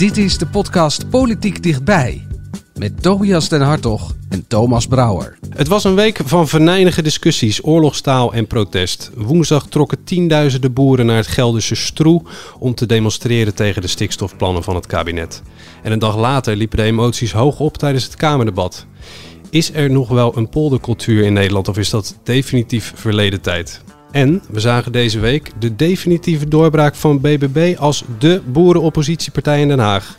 Dit is de podcast Politiek Dichtbij. Met Tobias den Hartog en Thomas Brouwer. Het was een week van venijnige discussies, oorlogstaal en protest. Woensdag trokken tienduizenden boeren naar het Gelderse Stroe om te demonstreren tegen de stikstofplannen van het kabinet. En een dag later liepen de emoties hoog op tijdens het Kamerdebat. Is er nog wel een poldercultuur in Nederland of is dat definitief verleden tijd? En we zagen deze week de definitieve doorbraak van BBB als de boerenoppositiepartij in Den Haag.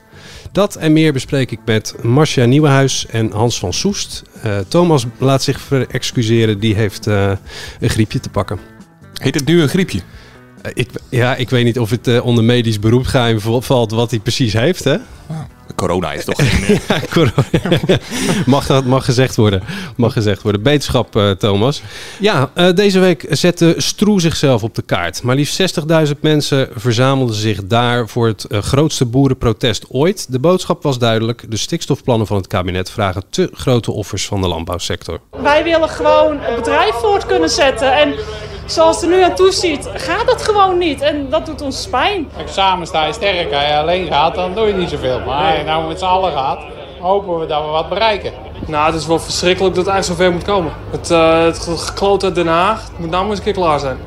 Dat en meer bespreek ik met Marcia Nieuwenhuis en Hans van Soest. Uh, Thomas laat zich verexcuseren, die heeft uh, een griepje te pakken. Heet het nu een griepje? Uh, ik, ja, ik weet niet of het onder medisch beroepsgeheim valt wat hij precies heeft. Hè? Ah. Corona is toch geen... ja, corona. mag, dat, mag gezegd worden. Mag gezegd worden. Beterschap, uh, Thomas. Ja, uh, deze week zette Stroe zichzelf op de kaart. Maar liefst 60.000 mensen verzamelden zich daar voor het uh, grootste boerenprotest ooit. De boodschap was duidelijk. De stikstofplannen van het kabinet vragen te grote offers van de landbouwsector. Wij willen gewoon het bedrijf voort kunnen zetten. En zoals het er nu aan toe ziet, gaat dat gewoon niet. En dat doet ons pijn. Samen sta je sterk. Als je alleen gaat, dan doe je niet zoveel. Maar als je nou met z'n allen gaat, hopen we dat we wat bereiken. Nou, het is wel verschrikkelijk dat het eigenlijk zover moet komen. Het, uh, het gekloot uit Den Haag het moet nou maar eens een keer klaar zijn.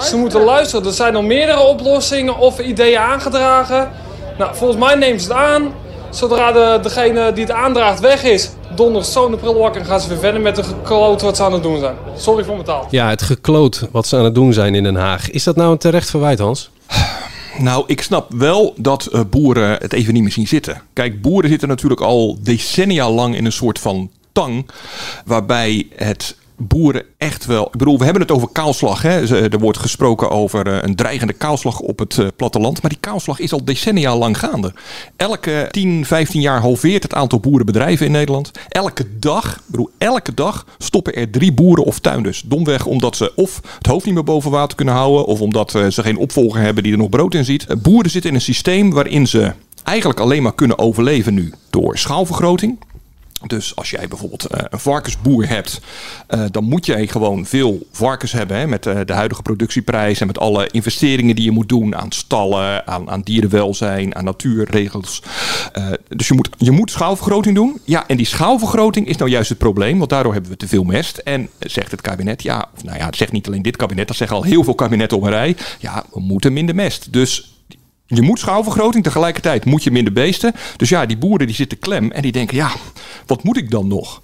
Ze moeten luisteren. Er zijn nog meerdere oplossingen of ideeën aangedragen. Nou, volgens mij neemt ze het aan. Zodra de, degene die het aandraagt weg is, donderdag zo de prullenbak en gaan ze weer verder met de gekloot wat ze aan het doen zijn. Sorry voor mijn taal. Ja, het gekloot wat ze aan het doen zijn in Den Haag. Is dat nou een terecht verwijt, Hans? Nou, ik snap wel dat uh, boeren het even niet meer zien zitten. Kijk, boeren zitten natuurlijk al decennia lang in een soort van tang. Waarbij het boeren echt wel. Ik bedoel, we hebben het over kaalslag. Hè? Er wordt gesproken over eh, een dreigende kaalslag op het eh, platteland. Maar die kaalslag is al decennia lang gaande. Elke 10, 15 jaar halveert het aantal boerenbedrijven in Nederland. Elke dag, bedoel, elke dag stoppen er drie boeren of tuinders. Domweg omdat ze of het hoofd niet meer boven water kunnen houden. Of omdat eh, ze geen opvolger hebben die er nog brood in ziet. Boeren zitten in een systeem waarin ze eigenlijk alleen maar kunnen overleven nu door schaalvergroting. Dus als jij bijvoorbeeld uh, een varkensboer hebt, uh, dan moet jij gewoon veel varkens hebben. Hè, met uh, de huidige productieprijs en met alle investeringen die je moet doen aan stallen, aan, aan dierenwelzijn, aan natuurregels. dus je moet, je moet schaalvergroting doen. Ja, en die schaalvergroting is nou juist het probleem, want daardoor hebben we te veel mest. En zegt het kabinet, ja, of nou ja, dat zegt niet alleen dit kabinet, dat zeggen al heel veel kabinetten op een rij. Ja, we moeten minder mest. Dus je moet schaalvergroting, tegelijkertijd moet je minder beesten. Dus ja, die boeren die zitten klem en die denken, ja, wat moet ik dan nog?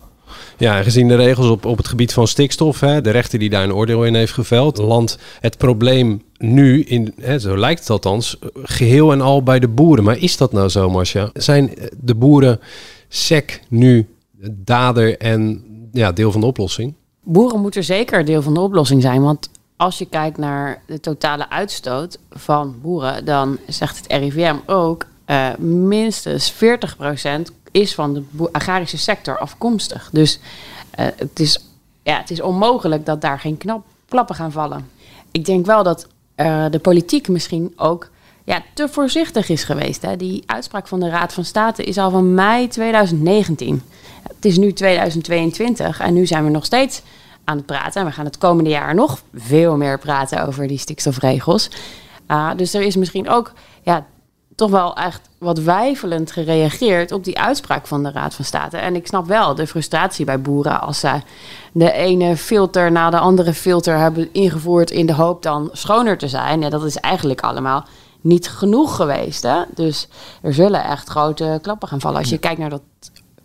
Ja, gezien de regels op, op het gebied van stikstof, hè, de rechter die daar een oordeel in heeft geveld, landt het probleem nu, in, hè, zo lijkt het althans, geheel en al bij de boeren. Maar is dat nou zo, Marcia? Zijn de boeren sec nu dader en ja, deel van de oplossing? Boeren moeten zeker deel van de oplossing zijn, want als je kijkt naar de totale uitstoot van boeren, dan zegt het RIVM ook uh, minstens 40% is van de agrarische sector afkomstig. Dus uh, het, is, ja, het is onmogelijk dat daar geen knap, klappen gaan vallen. Ik denk wel dat uh, de politiek misschien ook ja, te voorzichtig is geweest. Hè. Die uitspraak van de Raad van State is al van mei 2019. Het is nu 2022 en nu zijn we nog steeds aan het praten. En we gaan het komende jaar nog veel meer praten over die stikstofregels. Uh, dus er is misschien ook ja, toch wel echt wat wijfelend gereageerd op die uitspraak van de Raad van State. En ik snap wel de frustratie bij boeren als ze de ene filter na de andere filter hebben ingevoerd in de hoop dan schoner te zijn. Ja, dat is eigenlijk allemaal niet genoeg geweest. Hè? Dus er zullen echt grote klappen gaan vallen. Als je kijkt naar dat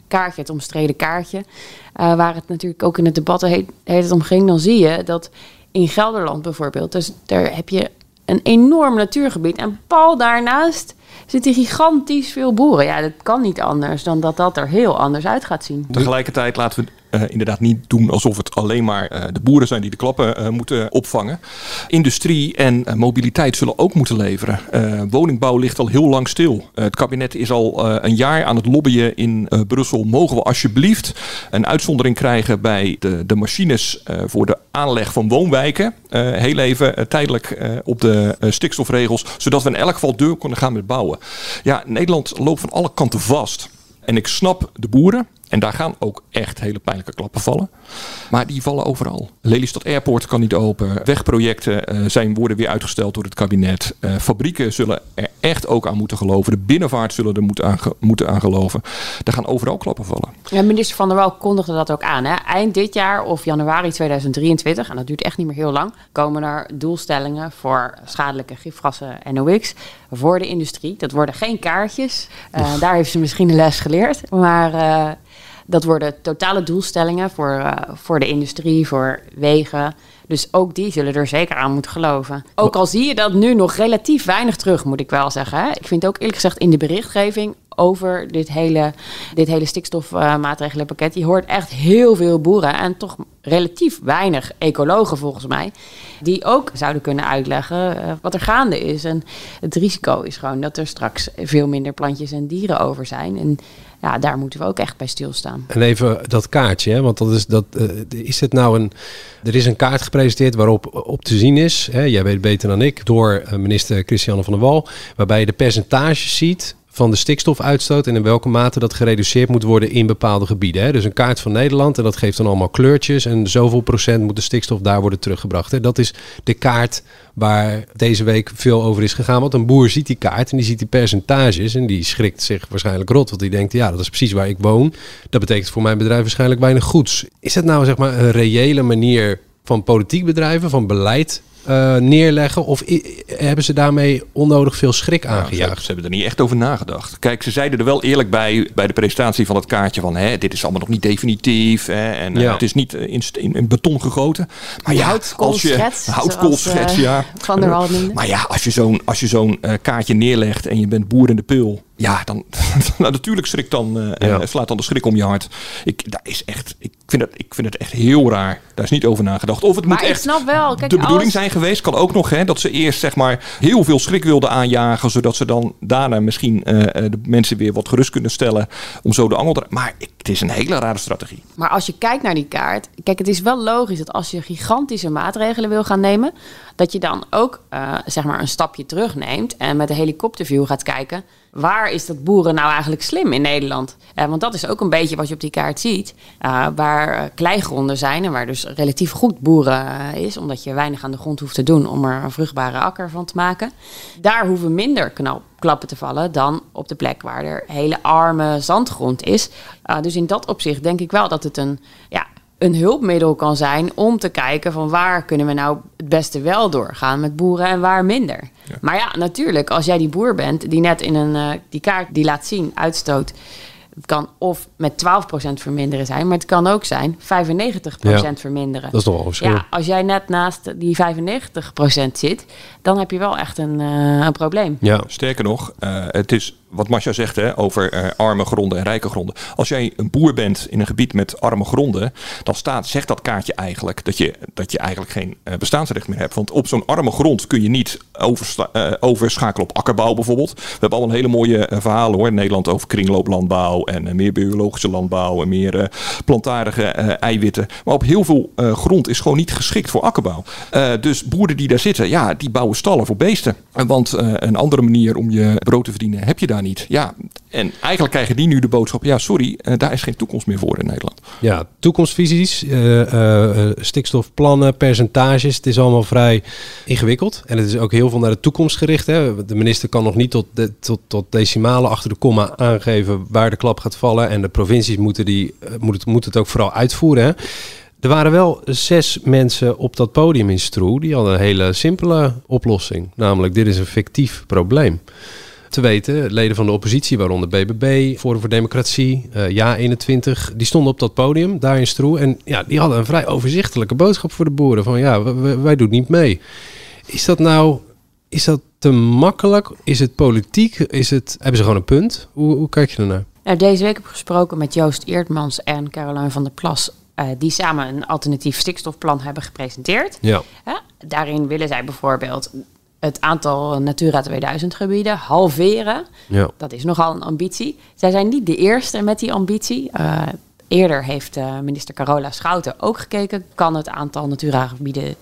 kaartje, het omstreden kaartje, uh, waar het natuurlijk ook in het debat heet, heet het om ging, dan zie je dat in Gelderland bijvoorbeeld, dus daar heb je een enorm natuurgebied en pal daarnaast zitten gigantisch veel boeren. Ja, dat kan niet anders dan dat dat er heel anders uit gaat zien. Tegelijkertijd laten we eh, inderdaad niet doen alsof het alleen maar eh, de boeren zijn die de klappen eh, moeten opvangen. Industrie en mobiliteit zullen ook moeten leveren. Woningbouw ligt al heel lang stil. Het kabinet is al een jaar aan het lobbyen in Brussel. Mogen we alsjeblieft een uitzondering krijgen bij de, de machines voor de aanleg van woonwijken? Heel even tijdelijk op de stikstofregels, zodat we in elk geval deur kunnen gaan met bouwen. Ja, Nederland loopt van alle kanten vast. En ik snap de boeren. En daar gaan ook echt hele pijnlijke klappen vallen. Maar die vallen overal. Lelystad Airport kan niet open. Wegprojecten eh, zijn, worden weer uitgesteld door het kabinet. Eh, fabrieken zullen er echt ook aan moeten geloven. De binnenvaart zullen er moeten aan, moeten aan geloven. Er gaan overal klappen vallen. Ja, minister Van der Wal kondigde dat ook aan. Hè? Eind dit jaar of januari 2023, en dat duurt echt niet meer heel lang, komen er doelstellingen voor schadelijke gifgassen NOx voor de industrie. Dat worden geen kaartjes. Eh, daar heeft ze misschien de les geleerd. Maar dat worden totale doelstellingen voor, eh, voor de industrie, voor wegen. Dus ook die zullen er zeker aan moeten geloven. Ook al zie je dat nu nog relatief weinig terug, moet ik wel zeggen. Hè? Ik vind ook eerlijk gezegd in de berichtgeving over dit hele, dit hele stikstofmaatregelenpakket. Je hoort echt heel veel boeren en toch relatief weinig ecologen volgens mij. Die ook zouden kunnen uitleggen eh, wat er gaande is. En het risico is gewoon dat er straks veel minder plantjes en dieren over zijn. En ja, daar moeten we ook echt bij stilstaan. En even dat kaartje, hè? want dat is, dat, eh, is het nou een. Er is een kaart gepresenteerd waarop op te zien is, hè, jij weet beter dan ik, door eh, minister Christiane van der Wal, waarbij je de percentages ziet van de stikstofuitstoot en in welke mate dat gereduceerd moet worden in bepaalde gebieden. Hè. Dus een kaart van Nederland en dat geeft dan allemaal kleurtjes en zoveel procent moet de stikstof daar worden teruggebracht. Hè. Dat is de kaart waar deze week veel over is gegaan. Want een boer ziet die kaart en die ziet die percentages en die schrikt zich waarschijnlijk rot. Want die denkt, ja, dat is precies waar ik woon. Dat betekent voor mijn bedrijf waarschijnlijk weinig goeds. Is dat nou zeg maar een reële manier van politiek bedrijven, van beleid eh, neerleggen? Of i- hebben ze daarmee onnodig veel schrik Ja, ze, aangejaagd? ze hebben er niet echt over nagedacht. Kijk, ze zeiden er wel eerlijk bij bij de presentatie van het kaartje van hè, dit is allemaal nog niet definitief hè, en eh, Ja. het is niet eh, in, in, in beton gegoten. Maar ja, als je Houtkoolschets, houtkoolschets, ja. Van der. Maar ja, als je zo'n als je zo'n eh, kaartje neerlegt en je bent boer in de pul, ja, dan nou, natuurlijk schrikt dan eh, Ja. eh, slaat dan de schrik om je hart. Ik, daar is echt, ik vind het, ik vind het echt heel raar. Daar is niet over nagedacht. Of het Maar moet ik echt snap wel, kijk, de bedoeling als- zijn geweest, kan ook nog, hè, dat ze eerst zeg maar heel veel schrik wilden aanjagen, zodat ze dan daarna misschien eh, eh, de mensen weer wat gerust kunnen stellen om zo de angel te. Maar ik, het is een hele rare strategie. Maar als je kijkt naar die kaart, kijk, het is wel logisch dat als je gigantische maatregelen wil gaan nemen, dat je dan ook eh, zeg maar een stapje terugneemt en met een helikopterview gaat kijken. Waar is dat boeren nou eigenlijk slim in Nederland? Eh, want dat is ook een beetje wat je op die kaart ziet. eh, waar eh, kleigronden zijn en waar dus relatief goed boeren is. Omdat je weinig aan de grond hoeft te doen om er een vruchtbare akker van te maken. Daar hoeven minder knal, klappen te vallen dan op de plek waar er hele arme zandgrond is. Dus in dat opzicht denk ik wel dat het een, ja, een hulpmiddel kan zijn om te kijken van waar kunnen we nou het beste wel doorgaan met boeren en waar minder. Maar ja, natuurlijk, als jij die boer bent die net in een uh, die kaart die laat zien uitstoot. Het kan of met 12% verminderen zijn, maar het kan ook zijn 95% Ja, verminderen. dat is nog wel een. Ja, als jij net naast die 95% zit, dan heb je wel echt een, uh, een probleem. Ja. Sterker nog, uh, het is wat Masha zegt hè, over uh, arme gronden en rijke gronden. Als jij een boer bent in een gebied met arme gronden, dan staat, zegt dat kaartje eigenlijk dat je, dat je eigenlijk geen uh, bestaansrecht meer hebt. Want op zo'n arme grond kun je niet uh, overschakelen op akkerbouw bijvoorbeeld. We hebben al een hele mooie uh, verhalen hoor in Nederland over kringlooplandbouw en uh, meer biologische landbouw en meer uh, plantaardige eiwitten. Maar op heel veel uh, grond is gewoon niet geschikt voor akkerbouw. Uh, dus boeren die daar zitten, ja, die bouwen stallen voor beesten. Want uh, een andere manier om je brood te verdienen heb je daar niet. Ja, en eigenlijk krijgen die nu de boodschap: ja, sorry, uh, daar is geen toekomst meer voor in Nederland. Ja, toekomstvisies, uh, stikstofplannen, percentages. Het is allemaal vrij ingewikkeld. En het is ook heel veel naar de toekomst gericht. Hè. De minister kan nog niet tot, de, tot, tot decimalen achter de komma aangeven waar de klap gaat vallen. En de provincies moeten, die, uh, moet, het, moet het ook vooral uitvoeren. Hè. Er waren wel zes mensen op dat podium in Stroe. Die hadden een hele simpele oplossing. Namelijk, dit is een fictief probleem te weten. Leden van de oppositie, waaronder BBB, Forum voor Democratie, uh, Ja 21, die stonden op dat podium daar in Stroe. En ja, die hadden een vrij overzichtelijke boodschap voor de boeren. Van ja, wij, wij doen niet mee. Is dat nou, is dat te makkelijk? Is het politiek? Is het, hebben ze gewoon een punt? Hoe, hoe kijk je ernaar? Nou, deze week heb ik gesproken met Joost Eertmans en Caroline van der Plas. Eh, die samen een alternatief stikstofplan hebben gepresenteerd. Ja. Daarin willen zij bijvoorbeeld het aantal Natura 2000 gebieden halveren. Ja. Dat is nogal een ambitie. Zij zijn niet de eerste met die ambitie. Eh, eerder heeft eh, minister Carola Schouten ook gekeken. Kan het aantal Natura-gebieden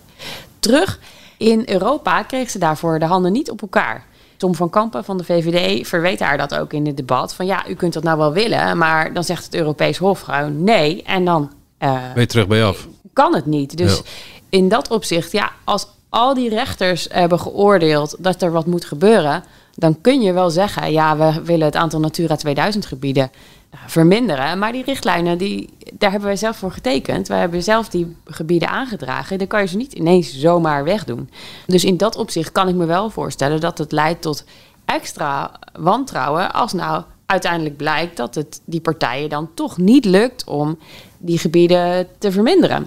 terug? In Europa kreeg ze daarvoor de handen niet op elkaar. Tom van Kampen van de VVD verweet haar dat ook in het debat. Van ja, u kunt dat nou wel willen, maar dan zegt het Europees Hof gewoon nee. En dan Ben je terug bij je af? kan het niet. Dus Ja. in dat opzicht, ja, als al die rechters hebben geoordeeld dat er wat moet gebeuren, dan kun je wel zeggen, ja, we willen het aantal Natura 2000 gebieden eh, verminderen. Maar die richtlijnen, die, daar hebben wij zelf voor getekend. Wij hebben zelf die gebieden aangedragen. Dan kan je ze niet ineens zomaar wegdoen. Dus in dat opzicht kan ik me wel voorstellen dat het leidt tot extra wantrouwen als nou uiteindelijk blijkt dat het die partijen dan toch niet lukt om die gebieden te verminderen.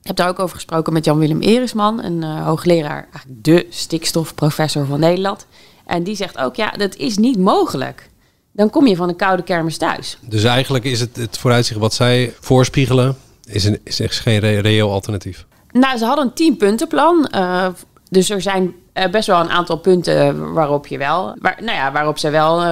Ik heb daar ook over gesproken met Jan-Willem Erisman, een eh, hoogleraar, eigenlijk de stikstofprofessor van Nederland. En die zegt ook, ja, dat is niet mogelijk. Dan kom je van een koude kermis thuis. Dus eigenlijk is het, het vooruitzicht wat zij voorspiegelen, is, een, is echt geen re- reëel alternatief. Nou, ze hadden een tienpuntenplan. eh dus er zijn eh, best wel een aantal punten waarop je wel, waar, nou ja, waarop ze wel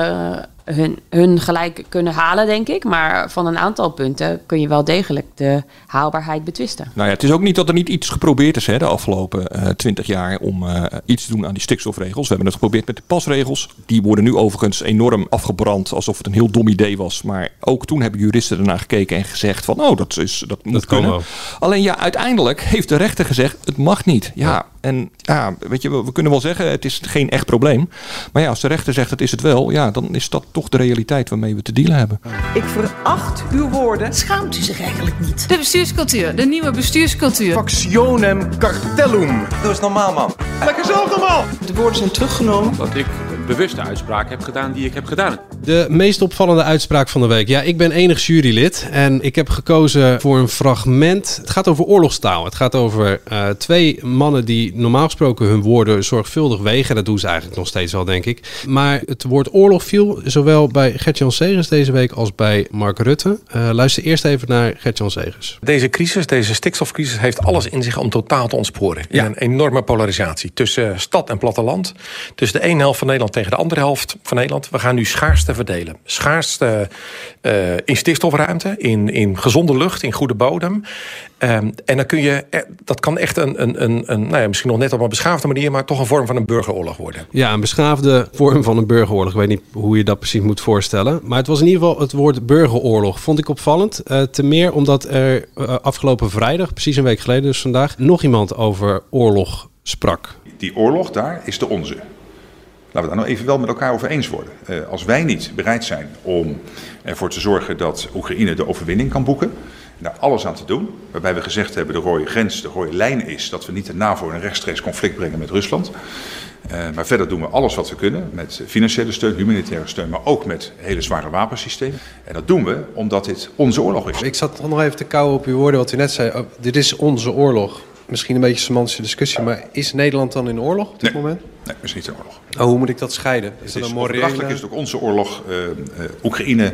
hun, hun gelijk kunnen halen, denk ik. Maar van een aantal punten kun je wel degelijk de haalbaarheid betwisten. Nou ja, het is ook niet dat er niet iets geprobeerd is hè, de afgelopen twintig jaar om eh, iets te doen aan die stikstofregels. We hebben het geprobeerd met de pasregels. Die worden nu overigens enorm afgebrand alsof het een heel dom idee was. Maar ook toen hebben juristen ernaar gekeken en gezegd van oh, dat, is, dat moet kan kunnen. wel. Alleen ja, uiteindelijk heeft de rechter gezegd het mag niet. Ja, en ja, weet je, we, we kunnen wel zeggen het is geen echt probleem. Maar ja, als de rechter zegt het is het wel, ja, dan is dat toch de realiteit waarmee we te dealen hebben. Ik veracht uw woorden. Schaamt u zich eigenlijk niet? De bestuurscultuur, de nieuwe bestuurscultuur. Factionem cartellum. Doe eens normaal, man. Lekker zelf normaal. De woorden zijn teruggenomen. Dat ik bewuste uitspraak heb gedaan die ik heb gedaan. De meest opvallende uitspraak van de week. Ja, ik ben enig jurylid en ik heb gekozen voor een fragment. Het gaat over oorlogstaal. Het gaat over eh, twee mannen die normaal gesproken hun woorden zorgvuldig wegen. Dat doen ze eigenlijk nog steeds wel, denk ik. Maar het woord oorlog viel zowel bij Gert-Jan Segers deze week als bij Mark Rutte. Eh, luister eerst even naar Gert-Jan Segers. Deze crisis, deze stikstofcrisis, heeft alles in zich om totaal te ontsporen. In een enorme polarisatie tussen stad en platteland. Tussen de ene helft van Nederland tegen de andere helft van Nederland. We gaan nu schaarste verdelen. Schaarste eh, in stikstofruimte, in, in gezonde lucht, in goede bodem. Ehm, en dan kun je, eh, dat kan echt een, een, een, een nou ja, misschien nog net op een beschaafde manier, maar toch een vorm van een burgeroorlog worden. Ja, een beschaafde vorm van een burgeroorlog. Ik weet niet hoe je dat precies moet voorstellen. Maar het was in ieder geval het woord burgeroorlog. Vond ik opvallend. Eh te meer omdat er eh, afgelopen vrijdag, precies een week geleden dus vandaag, nog iemand over oorlog sprak. Die oorlog daar is de onze. Laten we daar nou even wel met elkaar over eens worden. Eh, als wij niet bereid zijn om ervoor te zorgen dat Oekraïne de overwinning kan boeken, en daar alles aan te doen, waarbij we gezegd hebben de rode grens, de rode lijn is dat we niet de NAVO in een rechtstreeks conflict brengen met Rusland. Eh, maar verder doen we alles wat we kunnen met financiële steun, humanitaire steun, maar ook met hele zware wapensystemen. En dat doen we omdat dit onze oorlog is. Ik zat nog even te kauwen op uw woorden wat u net zei. Oh, dit is onze oorlog. Misschien een beetje een semantische discussie, maar is Nederland dan in oorlog op dit moment? Nee, dat is niet een oorlog. Oh, hoe moet ik dat scheiden? Het dat is een morele- is het ook onze oorlog. Eh, eh, Oekraïne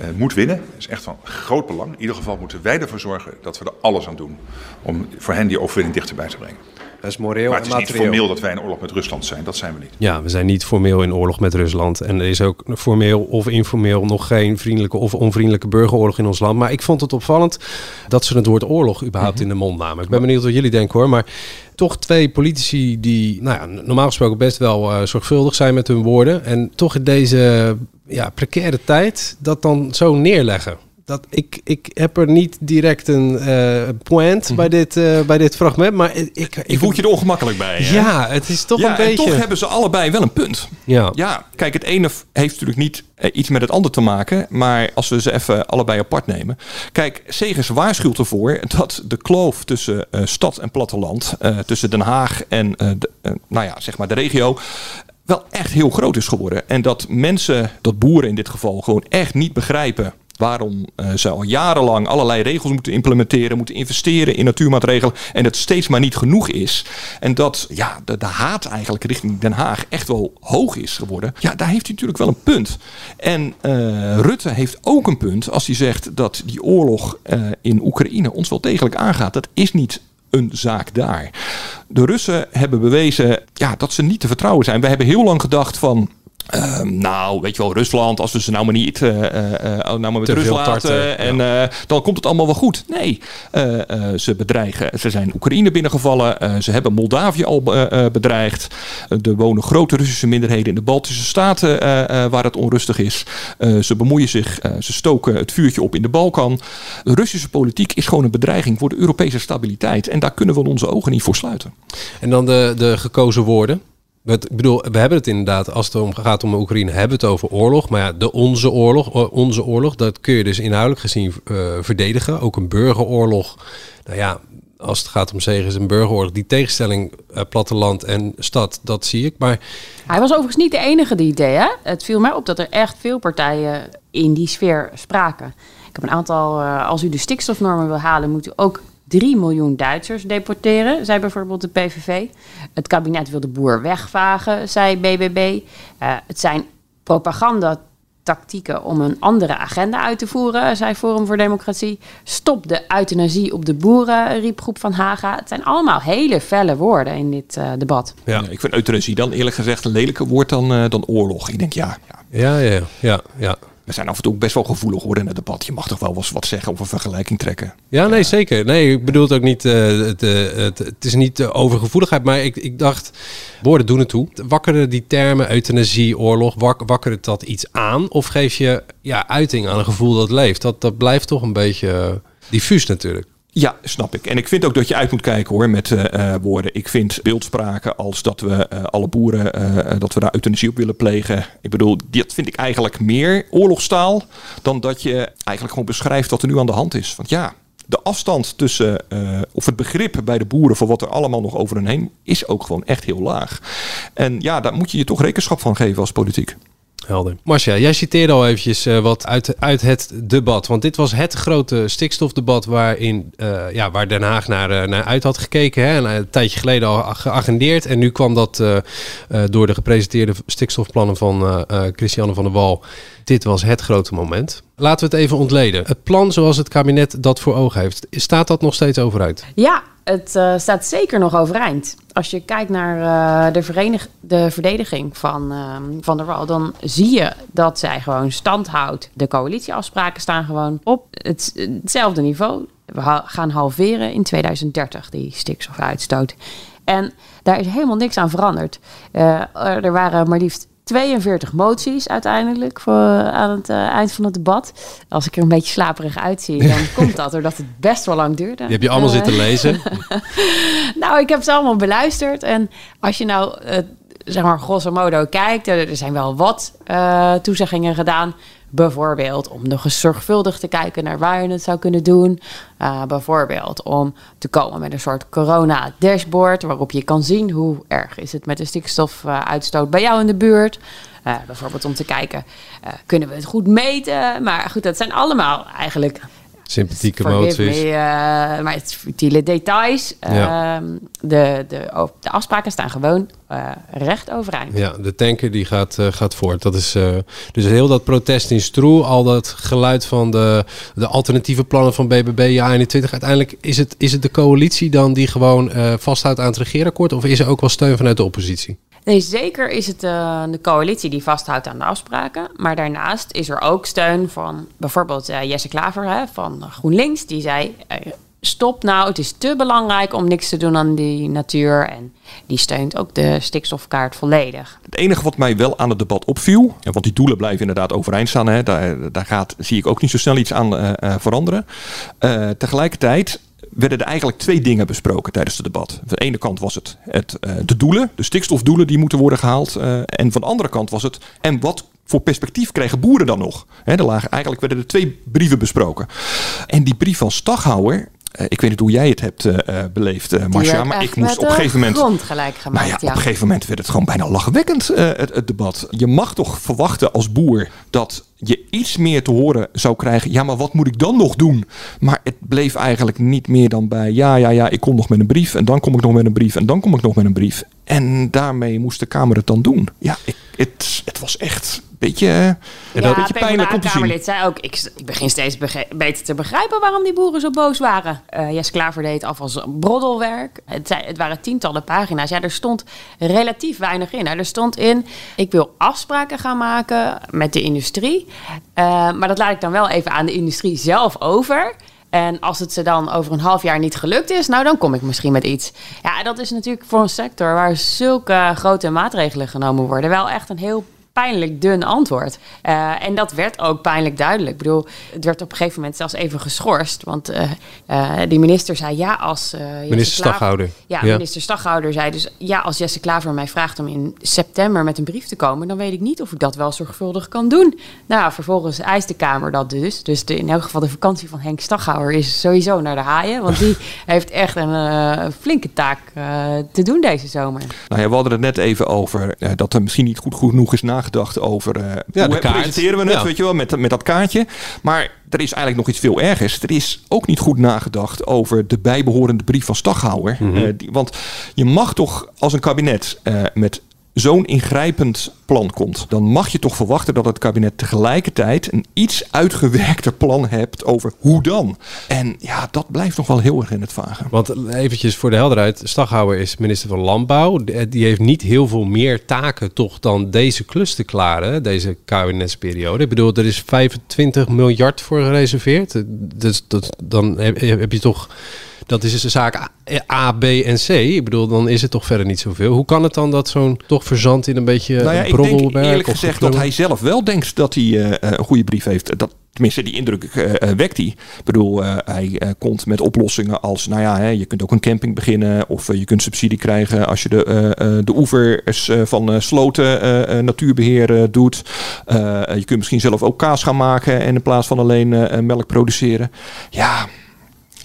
eh, moet winnen. Dat is echt van groot belang. In ieder geval moeten wij ervoor zorgen dat we er alles aan doen om voor hen die overwinning dichterbij te brengen. Dat is moreel maar het is en niet formeel dat wij in oorlog met Rusland zijn. Dat zijn we niet. Ja, we zijn niet formeel in oorlog met Rusland. En er is ook formeel of informeel nog geen vriendelijke of onvriendelijke burgeroorlog in ons land. Maar ik vond het opvallend dat ze het woord oorlog überhaupt in de mond namen. Ik ben benieuwd wat jullie denken hoor. Maar toch twee politici die nou ja, normaal gesproken best wel eh, zorgvuldig zijn met hun woorden. En toch in deze ja, precaire tijd dat dan zo neerleggen. Dat, ik, ik heb er niet direct een eh, point bij, dit, eh, bij dit fragment, maar ik... ik Je voelt je er ongemakkelijk bij. Hè? Ja, het is toch ja, een beetje... En toch hebben ze allebei wel een punt. Ja. ja, kijk, het ene heeft natuurlijk niet eh, iets met het ander te maken. Maar als we ze even allebei apart nemen. Kijk, Segers waarschuwt ervoor dat de kloof tussen stad en platteland, tussen Den Haag en de, nou ja, zeg maar de regio, wel echt heel groot is geworden. En dat mensen, dat boeren in dit geval, gewoon echt niet begrijpen Waarom uh, ze al jarenlang allerlei regels moeten implementeren, moeten investeren in natuurmaatregelen en het steeds maar niet genoeg is. En dat ja, de, de haat eigenlijk richting Den Haag echt wel hoog is geworden. Ja, daar heeft hij natuurlijk wel een punt. En uh, Rutte heeft ook een punt als hij zegt dat die oorlog uh, in Oekraïne ons wel degelijk aangaat. Dat is niet een zaak daar. De Russen hebben bewezen ja, dat ze niet te vertrouwen zijn. We hebben heel lang gedacht van uh, nou, weet je wel, Rusland, als we ze nou maar niet uh, uh, nou maar met rust laten, en ja. dan komt het allemaal wel goed. Nee, ze bedreigen, ze zijn Oekraïne binnengevallen, ze hebben Moldavië al bedreigd. er wonen grote Russische minderheden in de Baltische Staten waar het onrustig is. ze bemoeien zich, ze stoken het vuurtje op in de Balkan. De Russische politiek is gewoon een bedreiging voor de Europese stabiliteit. En daar kunnen we onze ogen niet voor sluiten. En dan de, de gekozen woorden. Ik bedoel, we hebben het inderdaad, als het om gaat om Oekraïne, hebben we het over oorlog. Maar ja, de onze oorlog, onze oorlog, dat kun je dus inhoudelijk gezien uh, verdedigen. Ook een burgeroorlog. Nou ja, als het gaat om zegen is een burgeroorlog. Die tegenstelling uh, platteland en stad, dat zie ik. Maar hij was overigens niet de enige die idee. Hè? Het viel mij op dat er echt veel partijen in die sfeer spraken. Ik heb een aantal, uh, als u de stikstofnormen wil halen, moet u ook 3 miljoen Duitsers deporteren, zei bijvoorbeeld de PVV. Het kabinet wil de boer wegvagen, zei BBB. Uh, het zijn propagandatactieken om een andere agenda uit te voeren, zei Forum voor Democratie. Stop de euthanasie op de boeren, riep Groep van Haga. Het zijn allemaal hele felle woorden in dit uh, debat. Ja. ik vind euthanasie dan eerlijk gezegd een lelijker woord dan, uh, dan oorlog. Ik denk ja. Ja, ja, ja. ja, ja we zijn af en toe best wel gevoelig geworden in het debat. Je mag toch wel eens wat zeggen of een vergelijking trekken. Ja, nee, zeker. Nee, ik bedoel het ook niet. Uh, het, uh, het, het, is niet uh, overgevoeligheid, maar ik, ik dacht, woorden doen het toe. Wakkeren die termen euthanasie, oorlog, wak, wakkeren dat iets aan? Of geef je ja, uiting aan een gevoel dat leeft? Dat, dat blijft toch een beetje diffuus natuurlijk. Ja, snap ik. En ik vind ook dat je uit moet kijken hoor met uh, woorden. Ik vind beeldspraken als dat we uh, alle boeren, dat we daar euthanasie op willen plegen. Ik bedoel, dat vind ik eigenlijk meer oorlogstaal dan dat je eigenlijk gewoon beschrijft wat er nu aan de hand is. Want ja, de afstand tussen, of het begrip bij de boeren voor wat er allemaal nog over hen heen is ook gewoon echt heel laag. En ja, daar moet je je toch rekenschap van geven als politiek. Helder. Marcia, jij citeerde al eventjes uh, wat uit, uit het debat. Want dit was het grote stikstofdebat waarin, uh, ja, waar Den Haag naar, uh, naar uit had gekeken. Hè? En, een tijdje geleden al geagendeerd. En nu kwam dat door de gepresenteerde stikstofplannen van Christiane van der Wal. Dit was het grote moment. Laten we het even ontleden. Het plan zoals het kabinet dat voor ogen heeft, staat dat nog steeds overeind? Ja, het uh, staat zeker nog overeind. Als je kijkt naar uh, de, verenig, de verdediging van uh, Van der Wal, dan zie je dat zij gewoon stand houdt. De coalitieafspraken staan gewoon op het, hetzelfde niveau. We gaan halveren in 2030, die stikstofuitstoot. En daar is helemaal niks aan veranderd. er waren maar liefst 42 moties uiteindelijk voor, aan het uh, eind van het debat. Als ik er een beetje slaperig uitzie, dan komt dat doordat het best wel lang duurde. Die heb je allemaal uh, zitten lezen? nou, ik heb ze allemaal beluisterd. En als je nou, uh, zeg maar, grosso modo kijkt, er zijn wel wat toezeggingen gedaan. Bijvoorbeeld om nog eens zorgvuldig te kijken naar waar je het zou kunnen doen. Uh, bijvoorbeeld om te komen met een soort corona-dashboard waarop je kan zien hoe erg is het met de stikstofuitstoot bij jou in de buurt. Uh, bijvoorbeeld om te kijken, uh, kunnen we het goed meten? Maar goed, dat zijn allemaal eigenlijk Sympathieke moties. Me, uh, maar het futiele details. Ja. Uh, de, de, de afspraken staan gewoon uh, recht overeind. Ja, de tanker die gaat, uh, gaat voort. Dat is, dus heel dat protest in Stroe, al dat geluid van de, de alternatieve plannen van BBB, ja 21. Uiteindelijk is het, is het de coalitie dan die gewoon vasthoudt aan het regeerakkoord? Of is er ook wel steun vanuit de oppositie? Nee, zeker is het uh, de coalitie die vasthoudt aan de afspraken. Maar daarnaast is er ook steun van bijvoorbeeld uh, Jesse Klaver hè, van GroenLinks. Die zei, uh, stop nou, het is te belangrijk om niks te doen aan die natuur. En die steunt ook de stikstofkaart volledig. Het enige wat mij wel aan het debat opviel, want die doelen blijven inderdaad overeind staan. Hè, daar, daar gaat, zie ik ook niet zo snel iets aan veranderen. tegelijkertijd werden er eigenlijk twee dingen besproken tijdens het debat. Van de ene kant was het, het uh, de doelen, de stikstofdoelen die moeten worden gehaald. Uh, en van de andere kant was het, en wat voor perspectief kregen boeren dan nog? He, er lagen, eigenlijk werden er twee brieven besproken. En die brief van Staghouwer, eh, ik weet niet hoe jij het hebt eh, eh, beleefd, uh, Marcia, maar ik moest op een gegeven moment. Grond gelijk gemaakt, nou ja, Op een gegeven moment werd het gewoon bijna lachwekkend, het, het debat. Je mag toch verwachten als boer dat je iets meer te horen zou krijgen. Ja, maar wat moet ik dan nog doen? Maar het bleef eigenlijk niet meer dan bij. Ja, ja, ja, ik kom nog met een brief. En dan kom ik nog met een brief. En dan kom ik nog met een brief. En daarmee moest de Kamer het dan doen. Ja, ik, het, het was echt een beetje, Ja, een beetje pijnlijk om te zien. Kamerlid zei ook, ik, ik begin steeds beter te begrijpen waarom die boeren zo boos waren. Eh Jesse Klaver deed af als broddelwerk. Het, zei, het waren tientallen pagina's. Ja, er stond relatief weinig in. Er stond in, ik wil afspraken gaan maken met de industrie. Eh, maar dat laat ik dan wel even aan de industrie zelf over. En als het ze dan over een half jaar niet gelukt is, nou dan kom ik misschien met iets. Ja, dat is natuurlijk voor een sector waar zulke grote maatregelen genomen worden, wel echt een heel pijnlijk dun antwoord. Eh, en dat werd ook pijnlijk duidelijk. Ik bedoel, het werd op een gegeven moment zelfs even geschorst. Want eh, eh, die minister zei ja als... eh, Minister Klaver- Staghouder. Ja, Ja. minister Staghouder zei dus... Ja, als Jesse Klaver mij vraagt om in september met een brief te komen... dan weet ik niet of ik dat wel zorgvuldig kan doen. Nou, vervolgens eist de Kamer dat dus. Dus de, in elk geval de vakantie van Henk Staghouder is sowieso naar de haaien. Want die heeft echt een eh, flinke taak eh, te doen deze zomer. Nou ja, we hadden het net even over dat er misschien niet goed genoeg is nagedacht over eh de hoe kaart. presenteren we het, Ja. weet je wel, met, met dat kaartje. Maar er is eigenlijk nog iets veel ergers. Er is ook niet goed nagedacht over de bijbehorende brief van Staghouwer. Mhm. Eh, die, want je mag toch als een kabinet eh, met zo'n ingrijpend plan komt, dan mag je toch verwachten dat het kabinet tegelijkertijd een iets uitgewerkter plan hebt over hoe dan. En ja, dat blijft nog wel heel erg in het vage. Want eventjes voor de helderheid, Staghouwer is minister van Landbouw. Die heeft niet heel veel meer taken toch dan deze klus te klaren, deze kabinetsperiode. Ik bedoel, er is 25 miljard voor gereserveerd. Dus dat, dan heb je toch... Dat is dus een zaak A, A, B en C. Ik bedoel, dan is het toch verder niet zoveel. Hoe kan het dan dat zo'n toch verzand in een beetje Nou ja, een ik denk broddelwerk eerlijk gezegd dat hij zelf wel denkt dat hij eh, eh, een goede brief heeft. Dat, tenminste, die indruk eh, wekt hij. Ik bedoel, hij komt met oplossingen als, nou ja, hè, je kunt ook een camping beginnen. Of je kunt subsidie krijgen als je de, de oevers van sloten eh, eh, natuurbeheer eh, doet. Je kunt misschien zelf ook kaas gaan maken en in plaats van alleen melk produceren. Ja,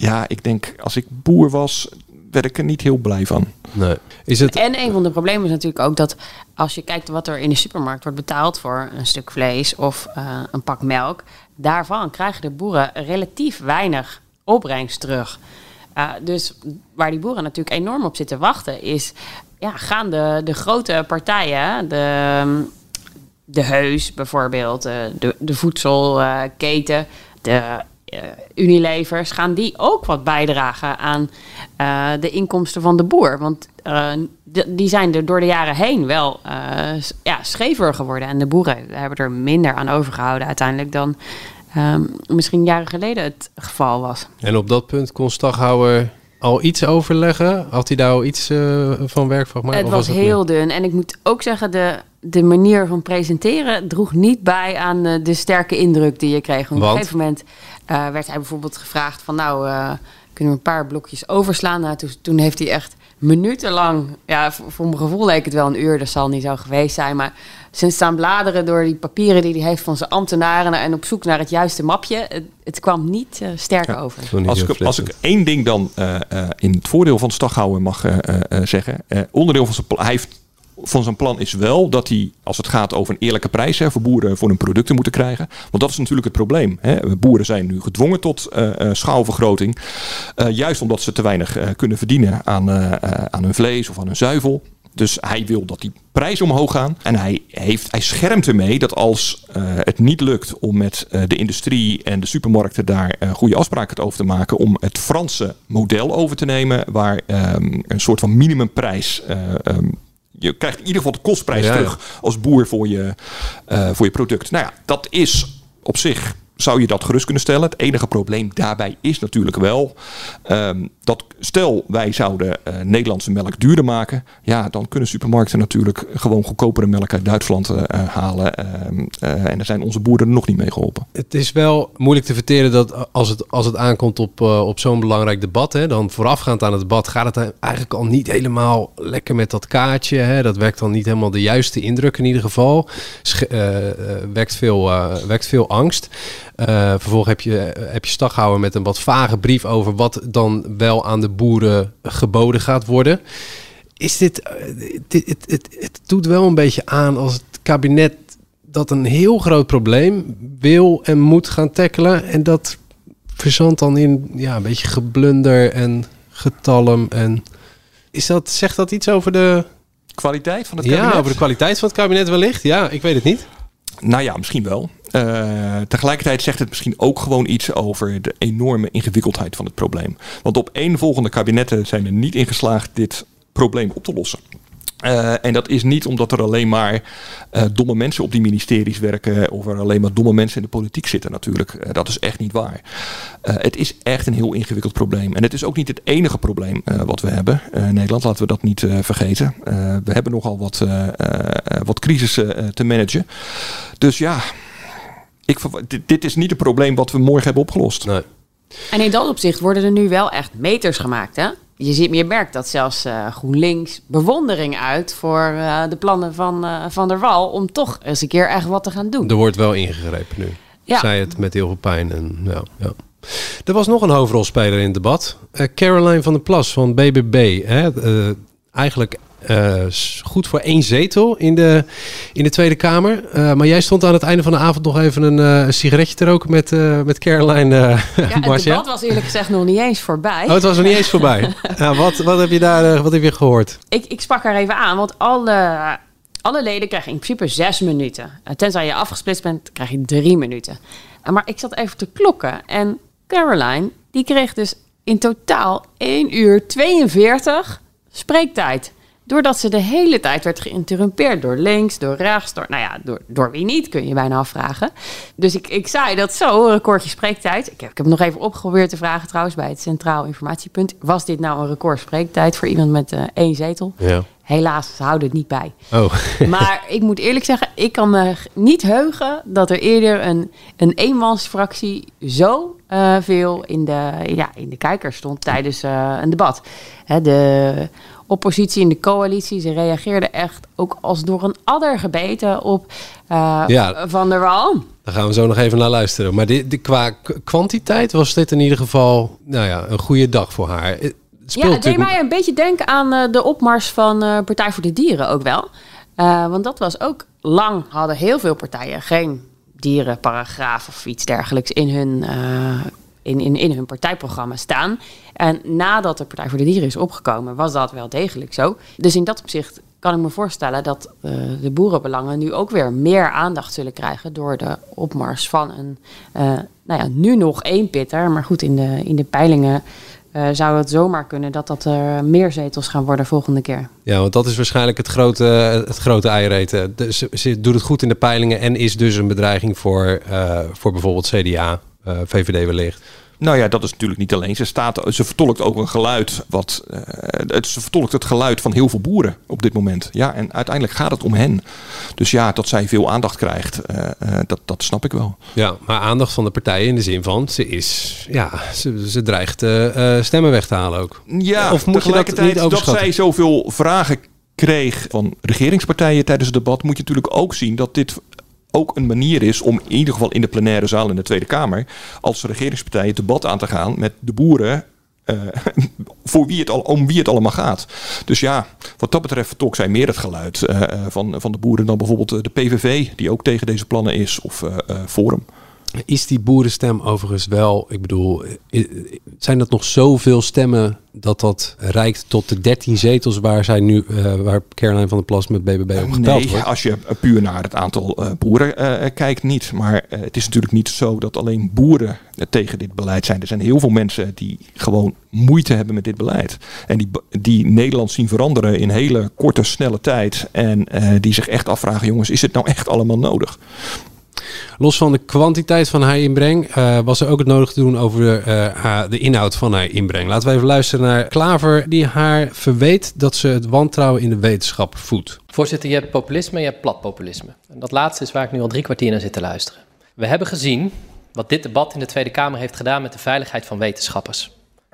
ja, ik denk als ik boer was, werd ik er niet heel blij van. Nee. Is het... En een van de problemen is natuurlijk ook dat als je kijkt wat er in de supermarkt wordt betaald voor een stuk vlees of eh, een pak melk, daarvan krijgen de boeren relatief weinig opbrengst terug. Uh, dus waar die boeren natuurlijk enorm op zitten wachten is, ja, gaan de, de grote partijen, de, de heus bijvoorbeeld, de, de, de voedselketen, de Unilevers, gaan die ook wat bijdragen aan uh, de inkomsten van de boer? Want uh, die zijn er door de jaren heen wel ja, schever geworden. En de boeren hebben er minder aan overgehouden uiteindelijk dan um, misschien jaren geleden het geval was. En op dat punt kon Staghouwer al iets overleggen? Had hij daar al iets van werk van gemaakt? Het was, was heel dun. En ik moet ook zeggen, de, de manier van presenteren droeg niet bij aan de, de sterke indruk die je kreeg. Want, op een gegeven moment uh, werd hij bijvoorbeeld gevraagd van nou, uh, kunnen we een paar blokjes overslaan? Nou, toen, toen heeft hij echt minutenlang, ja, voor, voor, mijn gevoel leek het wel een uur, dat zal niet zo geweest zijn, maar ze staan bladeren door die papieren die hij heeft van zijn ambtenaren en op zoek naar het juiste mapje. Het, het kwam niet uh, sterk ja, over. Als ik, als ik één ding dan uh, uh, in het voordeel van Staghouwer mag zeggen, onderdeel van zijn hij heeft van zijn plan is wel dat hij, als het gaat over een eerlijke prijs hè, voor boeren voor hun producten moeten krijgen. Want dat is natuurlijk het probleem. Hè. Boeren zijn nu gedwongen tot uh, schaalvergroting. Uh, juist omdat ze te weinig kunnen verdienen aan, aan hun vlees of aan hun zuivel. Dus hij wil dat die prijzen omhoog gaan. En hij, heeft, hij schermt ermee dat als het niet lukt om met de industrie en de supermarkten daar goede afspraken over te maken. om het Franse model over te nemen. waar um, een soort van minimumprijs. Um, je krijgt in ieder geval de kostprijs ja, terug als boer voor je, uh, voor je product. Nou ja, dat is op zich. Zou je dat gerust kunnen stellen? Het enige probleem daarbij is natuurlijk wel um, dat stel wij zouden uh, Nederlandse melk duurder maken, ja, dan kunnen supermarkten natuurlijk gewoon goedkopere melk uit Duitsland uh, halen. en daar zijn onze boeren er nog niet mee geholpen. Het is wel moeilijk te verteren dat als het, als het aankomt op, op zo'n belangrijk debat, hè, dan voorafgaand aan het debat gaat het eigenlijk al niet helemaal lekker met dat kaartje. Hè. Dat werkt dan niet helemaal de juiste indruk in ieder geval. Sch wekt, veel, wekt veel angst. Eh, vervolgens heb je, heb je met een wat vage brief over wat dan wel aan de boeren geboden gaat worden. Is dit, eh, dit het, het, het doet wel een beetje aan als het kabinet dat een heel groot probleem wil en moet gaan tackelen. En dat verzandt dan in ja, een beetje geblunder en getalm. En is dat, zegt dat iets over de Kwaliteit van het kabinet? ja, over de kwaliteit van het kabinet wellicht? Ja, ik weet het niet. Nou ja, misschien wel. Eh, tegelijkertijd zegt het misschien ook gewoon iets over de enorme ingewikkeldheid van het probleem. Want op één volgende kabinetten zijn er niet in geslaagd dit probleem op te lossen. Eh, en dat is niet omdat er alleen maar eh, domme mensen op die ministeries werken of er alleen maar domme mensen in de politiek zitten natuurlijk. Dat is echt niet waar. Het is echt een heel ingewikkeld probleem. En het is ook niet het enige probleem wat we hebben in Nederland. Laten we dat niet vergeten. We hebben nogal wat, wat crisissen te managen. Dus ja, ik, dit, dit is niet een probleem wat we morgen hebben opgelost. Nee. En in dat opzicht worden er nu wel echt meters gemaakt. Hè? Je, ziet, je merkt dat zelfs eh, GroenLinks bewondering uit voor eh, de plannen van eh, Van der Wal om toch eens een keer echt wat te gaan doen. Er wordt wel ingegrepen nu. Ja. Zei het met heel veel pijn. En, ja, ja. Er was nog een hoofdrolspeler in het debat. Eh, Caroline van der Plas van BBB. Hè? Eh, eigenlijk eh, goed voor één zetel in de, in de Tweede Kamer. Eh, maar jij stond aan het einde van de avond nog even een, eh, sigaretje te roken met, met Caroline uh, Ja, het debat was eerlijk gezegd nog niet eens voorbij. Oh, het was er niet eens voorbij. ja, wat, wat heb je daar wat heb je gehoord? Ik, ik sprak haar even aan, want alle, alle leden krijgen in principe zes minuten. Tenzij je afgesplitst bent, krijg je drie minuten. Maar ik zat even te klokken en Caroline, die kreeg dus in totaal 1 uur 42 spreektijd. Doordat ze de hele tijd werd geïnterrumpeerd door links, door rechts, door, nou ja, door, door wie niet, kun je bijna afvragen. Dus ik, ik zei dat zo, een recordje spreektijd. Ik heb, ik heb nog even opgeprobeerd te vragen trouwens bij het Centraal Informatiepunt. Was dit nou een record spreektijd voor iemand met eh, één zetel? Ja. Helaas, ze houden het niet bij. Oh. Maar ik moet eerlijk zeggen, ik kan me g- niet heugen dat er eerder een, een eenmansfractie zo eh, veel in de, ja, in de kijker stond tijdens eh, een debat. Hè, de oppositie en de coalitie, ze reageerden echt ook als door een adder gebeten op eh, Ja. Van der Wal. Daar gaan we zo nog even naar luisteren. Maar dit, dit- qua kwantiteit was dit in ieder geval nou ja, een goede dag voor haar. Het speelt Ja, het deed mij een beetje denken aan eh, de opmars van eh, Partij voor de Dieren ook wel. Eh, want dat was ook lang, hadden heel veel partijen geen dierenparagraaf of iets dergelijks in hun, eh, in, in, in hun partijprogramma staan. En nadat de Partij voor de Dieren is opgekomen, was dat wel degelijk zo. Dus in dat opzicht kan ik me voorstellen dat eh, de boerenbelangen nu ook weer meer aandacht zullen krijgen door de opmars van een, eh, nou ja, nu nog één pitter. Maar goed, in de, in de peilingen eh, zou het zomaar kunnen dat dat er meer zetels gaan worden volgende keer. Ja, want dat is waarschijnlijk het grote, het grote eiereten. Dus ze, doet het goed in de peilingen en is dus een bedreiging voor, voor bijvoorbeeld CDA, VVD wellicht. Nou ja, dat is natuurlijk niet alleen. Ze, staat, ze vertolkt ook een geluid wat. eh, het, ze vertolkt het geluid van heel veel boeren op dit moment. Ja, en uiteindelijk gaat het om hen. Dus ja, dat zij veel aandacht krijgt, eh, eh, dat, dat snap ik wel. Ja, maar aandacht van de partijen in de zin van ze is, ja, ze, ze dreigt eh, eh, stemmen weg te halen ook. Ja, of moet je dat tegelijkertijd niet dat, zij zoveel vragen kreeg van regeringspartijen tijdens het debat, moet je natuurlijk ook zien dat dit ook een manier is om in ieder geval in de plenaire zaal in de Tweede Kamer als regeringspartij het debat aan te gaan met de boeren. eh, voor wie het al, om wie het allemaal gaat. Dus ja, wat dat betreft vertolkt zij meer het geluid eh, eh, van, van de boeren dan bijvoorbeeld de PVV, die ook tegen deze plannen is, of Forum. Is die boerenstem overigens wel, ik bedoel, zijn dat nog zoveel stemmen dat dat reikt tot de 13 zetels waar zij nu, eh, waar Caroline van der Plas met BBB op geteld Nee, wordt? als je puur naar het aantal eh, boeren eh, kijkt, niet. Maar het is natuurlijk niet zo dat alleen boeren tegen dit beleid zijn. Er zijn heel veel mensen die gewoon moeite hebben met dit beleid. En die, die Nederland zien veranderen in hele korte, snelle tijd. En die zich echt afvragen, jongens, is het nou echt allemaal nodig? Los van de kwantiteit van haar inbreng, eh, was er ook het nodig te doen over eh, de inhoud van haar inbreng. Laten we even luisteren naar Klaver, die haar verweet dat ze het wantrouwen in de wetenschap voedt. Voorzitter, je hebt populisme en je hebt platpopulisme. En dat laatste is waar ik nu al drie kwartier naar zit te luisteren. We hebben gezien wat dit debat in de Tweede Kamer heeft gedaan met de veiligheid van wetenschappers.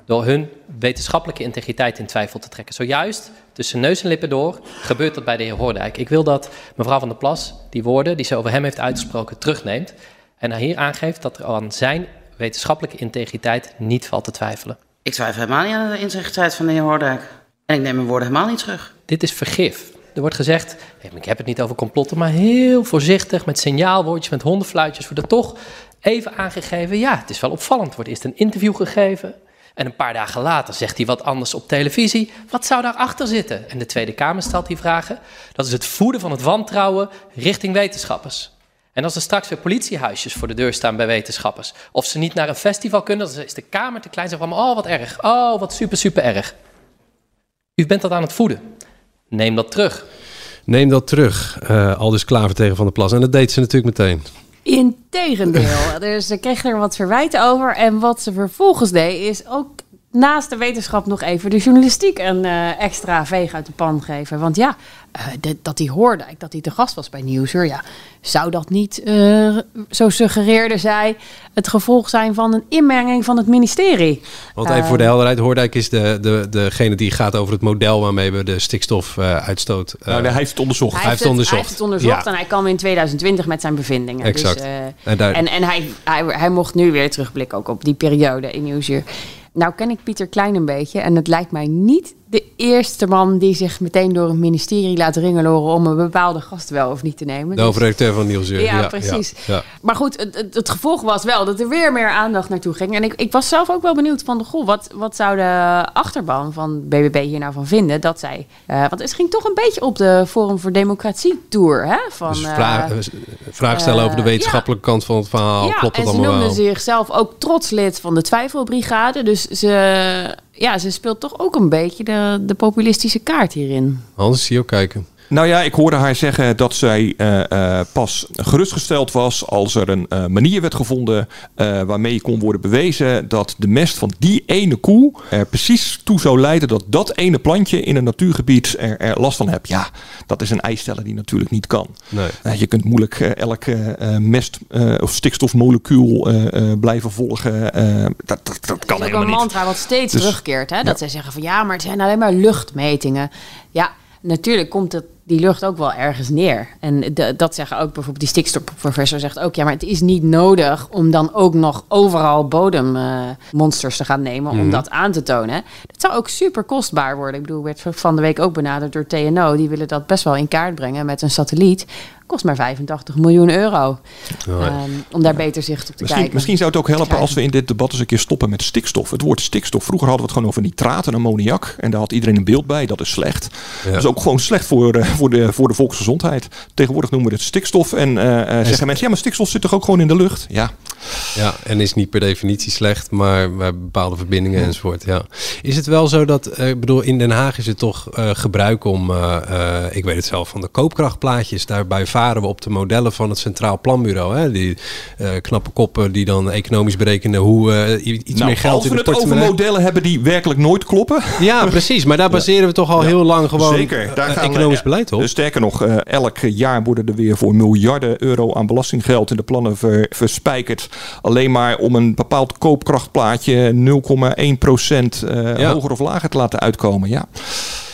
Door hun wetenschappelijke integriteit in twijfel te trekken. Zojuist, tussen neus en lippen door, gebeurt dat bij de heer Hoordijk. Ik wil dat mevrouw van der Plas die woorden die ze over hem heeft uitgesproken terugneemt. En hij hier aangeeft dat er aan zijn wetenschappelijke integriteit niet valt te twijfelen. Ik twijfel helemaal niet aan de integriteit van de heer Hoordijk. En ik neem mijn woorden helemaal niet terug. Dit is vergif. Er wordt gezegd, ik heb het niet over complotten, maar heel voorzichtig met signaalwoordjes, met hondenfluitjes, wordt er toch even aangegeven, ja, het is wel opvallend. Er wordt eerst een interview gegeven en een paar dagen later zegt hij wat anders op televisie. Wat zou daarachter zitten? En de Tweede Kamer stelt die vragen. Dat is het voeden van het wantrouwen richting wetenschappers. En als er straks weer politiehuisjes voor de deur staan bij wetenschappers, of ze niet naar een festival kunnen, dan is de Kamer te klein. Zeggen van, oh wat erg, oh wat super, super erg. U bent dat aan het voeden. Neem dat terug. Neem dat terug. Uh, al dus Klaver tegen Van der Plas. En dat deed ze natuurlijk meteen. Integendeel. dus ze kreeg er wat verwijten over. En wat ze vervolgens deed, is ook naast de wetenschap nog even de journalistiek een uh, extra veeg uit de pan geven. Want ja, uh, de, dat hij hoorde dat hij te gast was bij Nieuwsuur, ja, zou dat niet, uh, zo suggereerde zij, het gevolg zijn van een inmenging van het ministerie? Want even voor de helderheid, Hoordijk is de, de, degene die gaat over het model waarmee we de stikstofuitstoot... nou, hij heeft het onderzocht. Hij, heeft het onderzocht. Hij heeft het onderzocht ja. en hij kwam in 2020 met zijn bevindingen. Exact. Dus, en, daar... en, en hij, hij, hij mocht nu weer terugblikken ook op die periode in Nieuwsuur. Nou ken ik Pieter Klein een beetje en het lijkt mij niet de eerste man die zich meteen door het ministerie laat ringeloren om een bepaalde gast wel of niet te nemen. De hoofdredacteur van Nieuwsuur. Ja, Ja, precies. ja, ja. Maar goed, het, het, het gevolg was wel dat er weer meer aandacht naartoe ging. En ik, ik was zelf ook wel benieuwd van, goh, wat, wat zou de achterban van BBB hier nou van vinden? Dat zij, eh, want het ging toch een beetje op de Forum voor Democratie tour, hè? Van, Dus eh, vraag, vraag stellen over de eh, wetenschappelijke kant van het verhaal. ja, Klopt en ze allemaal noemde wel? zichzelf ook trots lid van de Twijfelbrigade. Dus ze, ja, ze speelt toch ook een beetje de, de populistische kaart hierin. Hans, zie je ook kijken. Nou ja, ik hoorde haar zeggen dat zij eh, eh, pas gerustgesteld was als er een eh, manier werd gevonden eh, waarmee kon worden bewezen dat de mest van die ene koe er precies toe zou leiden dat dat ene plantje in een natuurgebied er, er last van hebt. Ja, dat is een eis stellen die natuurlijk niet kan. Nee. Je kunt moeilijk elk eh, mest eh, of stikstofmolecuul eh, eh, blijven volgen. Eh, dat, dat, dat kan Dat is ook helemaal een niet. mantra wat steeds Dus- terugkeert. Hè? Ja. Dat zij zeggen van ja, maar het zijn alleen maar luchtmetingen. Ja, natuurlijk komt het, die lucht ook wel ergens neer. En de- dat zeggen ook bijvoorbeeld die stikstofprofessor zegt ook... ja, maar het is niet nodig om dan ook nog overal bodemmonsters te gaan nemen... om Mhm. dat aan te tonen. Dat zou ook super kostbaar worden. Ik bedoel, werd van de week ook benaderd door TNO. Die willen dat best wel in kaart brengen met een satelliet. Kost maar 85 miljoen euro. Oh, ja. Ehm, om daar beter zicht op te Misschien, kijken. misschien zou het ook helpen als we in dit debat eens een keer stoppen met stikstof. Het woord stikstof. Vroeger hadden we het gewoon over nitraat en ammoniak. En daar had iedereen een beeld bij. Dat is slecht. Dat is ook gewoon slecht voor, eh, voor, de, voor de volksgezondheid. Tegenwoordig noemen we het stikstof. En eh, eh, zeggen mensen, ja maar stikstof zit toch ook gewoon in de lucht? Ja. Ja, en is niet per definitie slecht, maar bij bepaalde verbindingen enzovoort. Ja. Is het wel zo dat, eh, ik bedoel, in Den Haag is het toch eh, gebruik om, eh, eh, ik weet het zelf van de koopkrachtplaatjes, daarbij varen we op de modellen van het Centraal Planbureau. Hè? Die eh, knappe koppen die dan economisch berekenen hoe eh, iets Nou, meer geld als in we de het over portemonnee... modellen hebben die werkelijk nooit kloppen. Ja, precies. Maar daar baseren we toch al heel lang gewoon Zeker, daar we- economisch beleid op. Dus sterker nog, eh, elk jaar worden er weer voor miljarden euro aan belastinggeld in de plannen ver, verspijkerd. Alleen maar om een bepaald koopkrachtplaatje 0,1 procent eh, Ja. hoger of lager te laten uitkomen. Ja.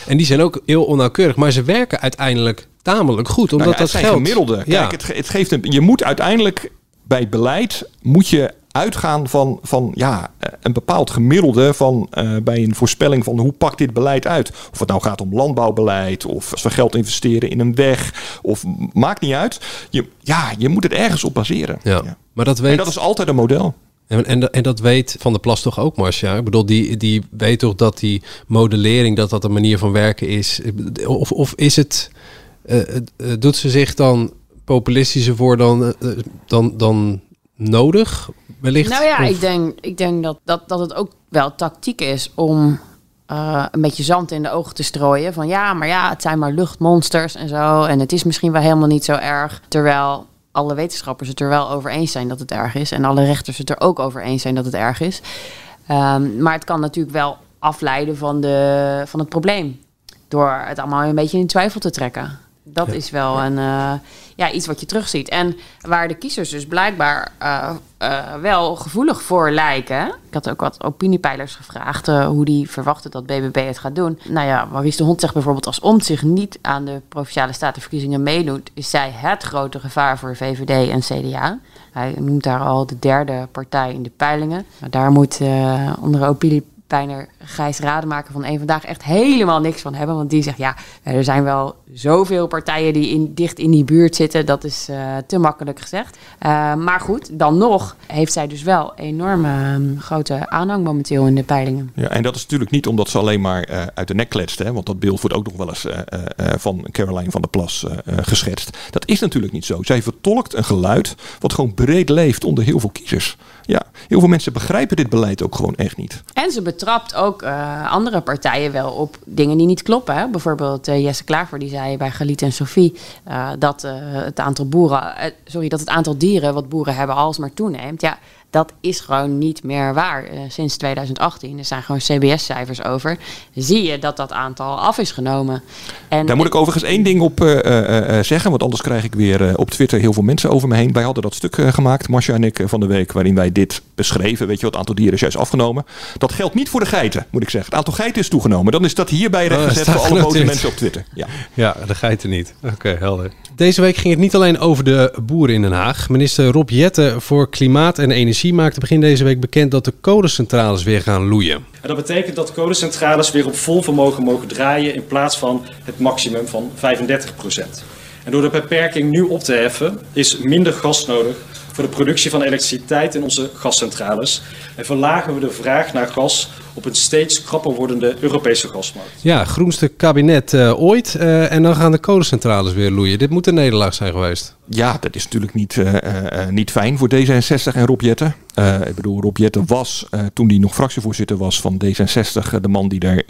En die zijn ook heel onnauwkeurig, maar ze werken uiteindelijk tamelijk goed. Omdat Nou ja, dat zijn geld... gemiddelde. Ja. Kijk, het, het geeft een, je moet uiteindelijk bij beleid moet je uitgaan van, van ja, een bepaald gemiddelde van eh, bij een voorspelling van hoe pakt dit beleid uit. Of het nou gaat om landbouwbeleid of als we geld investeren in een weg of maakt niet uit. Je, ja, je moet het ergens op baseren. Ja. Maar dat weet... En dat is altijd een model. En, en, en dat weet Van der Plas toch ook, Marcia? Ik bedoel, die, die weet toch dat die modellering, dat dat een manier van werken is? Of, of is het... eh, eh, doet ze zich dan populistischer voor dan, dan, dan nodig, wellicht? Nou ja, Of- ik denk, ik denk dat, dat, dat het ook wel tactiek is om eh, een beetje zand in de ogen te strooien. Van ja, maar ja, het zijn maar luchtmonsters en zo. En het is misschien wel helemaal niet zo erg. Terwijl alle wetenschappers het er wel over eens zijn dat het erg is. En alle rechters het er ook over eens zijn dat het erg is. Ehm, maar het kan natuurlijk wel afleiden van, de, van het probleem. Door het allemaal een beetje in twijfel te trekken. Dat is wel een, uh, ja, iets wat je terugziet. En waar de kiezers dus blijkbaar uh, uh, wel gevoelig voor lijken. Ik had ook wat opiniepeilers gevraagd hoe die verwachten dat BBB het gaat doen. Nou ja, Maurice de Hond zegt bijvoorbeeld als Omt zich niet aan de Provinciale Statenverkiezingen meedoet... is zij het grote gevaar voor VVD en CDA. Hij noemt daar al de derde partij in de peilingen. Daar moet onder opinie Pijner Gijs Rademaker van Eén Vandaag echt helemaal niks van hebben. Want die zegt, ja, er zijn wel zoveel partijen die in, dicht in die buurt zitten. Dat is uh, te makkelijk gezegd. Uh, maar goed, dan nog heeft zij dus wel enorme um, grote aanhang momenteel in de peilingen. Ja, en dat is natuurlijk niet omdat ze alleen maar uh, uit de nek kletst. Hè, want dat beeld wordt ook nog wel eens van Caroline van der Plas geschetst. Dat is natuurlijk niet zo. Zij vertolkt een geluid wat gewoon breed leeft onder heel veel kiezers. Ja, heel veel mensen begrijpen dit beleid ook gewoon echt niet. En ze betrapt ook uh, andere partijen wel op dingen die niet kloppen. Hè? Bijvoorbeeld uh, Jesse Klaver die zei bij Galiet en Sophie uh, dat het aantal boeren, sorry, dat het aantal dieren wat boeren hebben alsmaar toeneemt. Ja, dat is gewoon niet meer waar. Uh, sinds 2018, er zijn gewoon CBS-cijfers over, zie je dat dat aantal af is genomen. En Daar moet ik overigens één ding op uh, uh, zeggen, want anders krijg ik weer op Twitter heel veel mensen over me heen. Wij hadden dat stuk gemaakt, Marcia en ik, van de week, waarin wij dit beschreven. Weet je, wat aantal dieren is juist afgenomen. Dat geldt niet voor de geiten, moet ik zeggen. Het aantal geiten is toegenomen. Dan is dat hierbij rechtgezet oh, voor alle boze mensen op Twitter. Ja, ja de geiten niet. Oké, helder. Deze week ging het niet alleen over de boeren in Den Haag. Minister Rob Jette voor Klimaat en Energie maakte begin deze week bekend dat de kolencentrales weer gaan loeien. En dat betekent dat kolencentrales weer op vol vermogen mogen draaien in plaats van het maximum van 35% En door de beperking nu op te heffen is minder gas nodig voor de productie van elektriciteit in onze gascentrales. En verlagen we de vraag naar gas op een steeds krapper wordende Europese gasmarkt. Ja, groenste kabinet uh, ooit. Uh, en dan gaan de kolencentrales weer loeien. Dit moet een nederlaag zijn geweest. Ja, dat is natuurlijk niet, uh, niet fijn voor D66 en Rob Jetten. Ik bedoel, Rob Jetten was, toen hij nog fractievoorzitter was van D66, de man die daar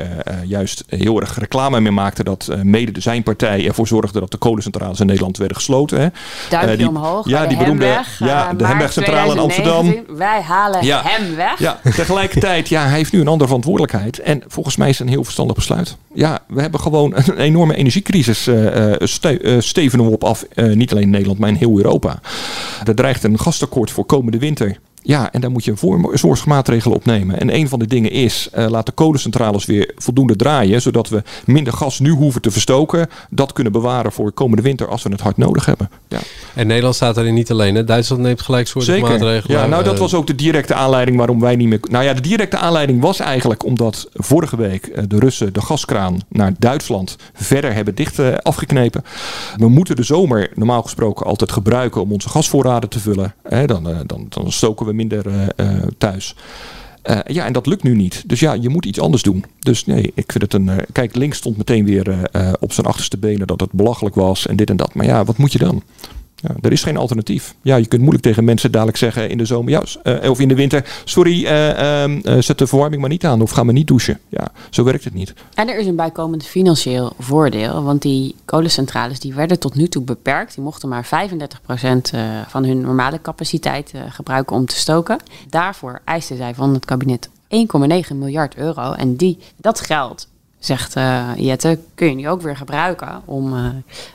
juist heel erg reclame mee maakte dat mede zijn partij ervoor zorgde dat de kolencentrales in Nederland werden gesloten. Hè. Duimpje die, omhoog, ja, die beroemde Hemweg, ja, de Hemwegcentrale in Amsterdam. Wij halen ja, hem weg. Ja, tegelijkertijd, ja, hij heeft nu een andere verantwoordelijkheid. En volgens mij is het een heel verstandig besluit. Ja, we hebben gewoon een enorme energiecrisis ste uh, steven op af. Niet alleen in Nederland, maar in heel Europa. Er dreigt een gastekort voor komende winter. Ja, en daar moet je een zorgmaatregelen opnemen. En een van de dingen is, uh, laat de kolencentrales weer voldoende draaien, zodat we minder gas nu hoeven te verstoken. Dat kunnen bewaren voor komende winter als we het hard nodig hebben. Ja. En Nederland staat daarin niet alleen. Hè? Duitsland neemt gelijk soort Zeker. maatregelen. Ja, nou dat was ook de directe aanleiding waarom wij niet meer... Nou ja, de directe aanleiding was eigenlijk omdat vorige week de Russen de gaskraan naar Duitsland verder hebben dicht uh, afgeknepen. We moeten de zomer normaal gesproken altijd gebruiken om onze gasvoorraden te vullen. Dan, dan, dan stoken we minder thuis. Uh, ja, en dat lukt nu niet. Dus ja, je moet iets anders doen. Dus nee, ik vind het een. Uh, kijk, links stond meteen weer uh, op zijn achterste benen dat het belachelijk was en dit en dat. Maar ja, wat moet je dan? Ja, er is geen alternatief. Ja, je kunt moeilijk tegen mensen dadelijk zeggen in de zomer, ja, uh, of in de winter, sorry, uh, uh, zet de verwarming maar niet aan of ga maar niet douchen. Ja, zo werkt het niet. En er is een bijkomend financieel voordeel, want die kolencentrales die werden tot nu toe beperkt. Die mochten maar 35% van hun normale capaciteit gebruiken om te stoken. Daarvoor eisten zij van het kabinet 1,9 miljard euro. En die, dat geld zegt uh, Jette, kun je nu ook weer gebruiken om uh,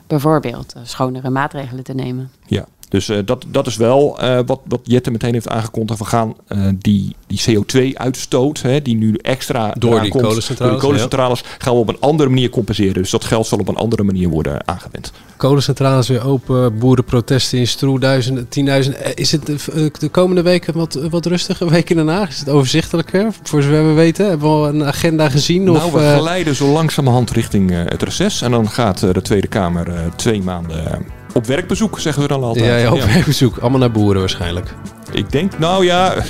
bijvoorbeeld uh, schonere maatregelen te nemen. Ja, dus uh, dat, dat is wel uh, wat, wat Jette meteen heeft aangekondigd. We gaan uh, die, die CO2-uitstoot, die nu extra door die komt, kolencentrales, door die kolencentrales ja. gaan we op een andere manier compenseren. Dus dat geld zal op een andere manier worden aangewend. Kolencentrales weer open, boerenprotesten in Stroe, duizenden, tienduizenden. Is het de, de komende weken wat, wat rustiger, weken daarna? Is het overzichtelijker, voor zover we weten? Hebben we al een agenda gezien? Nou, of, we geleiden zo langzamerhand richting het reces. En dan gaat de Tweede Kamer twee maanden op werkbezoek, zeggen we dan altijd. Ja, ja op ja. werkbezoek. Allemaal naar boeren waarschijnlijk. Ik denk, nou ja, uh,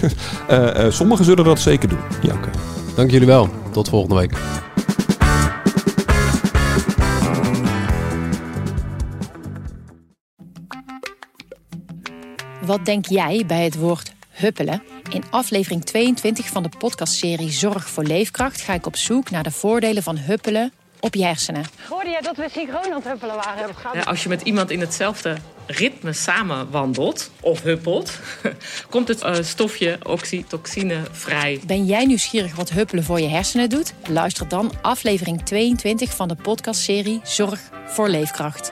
uh, sommigen zullen dat zeker doen. Ja. Okay. Dank jullie wel. Tot volgende week. Wat denk jij bij het woord huppelen? In aflevering 22 van de podcastserie Zorg voor Leefkracht ga ik op zoek naar de voordelen van huppelen op je hersenen. Hoorde jij dat we synchroon aan het huppelen waren? Ja, als je met iemand in hetzelfde ritme samen wandelt of huppelt, komt het uh, stofje oxytocine vrij. Ben jij nieuwsgierig wat huppelen voor je hersenen doet? Luister dan aflevering 22 van de podcastserie Zorg voor Leefkracht.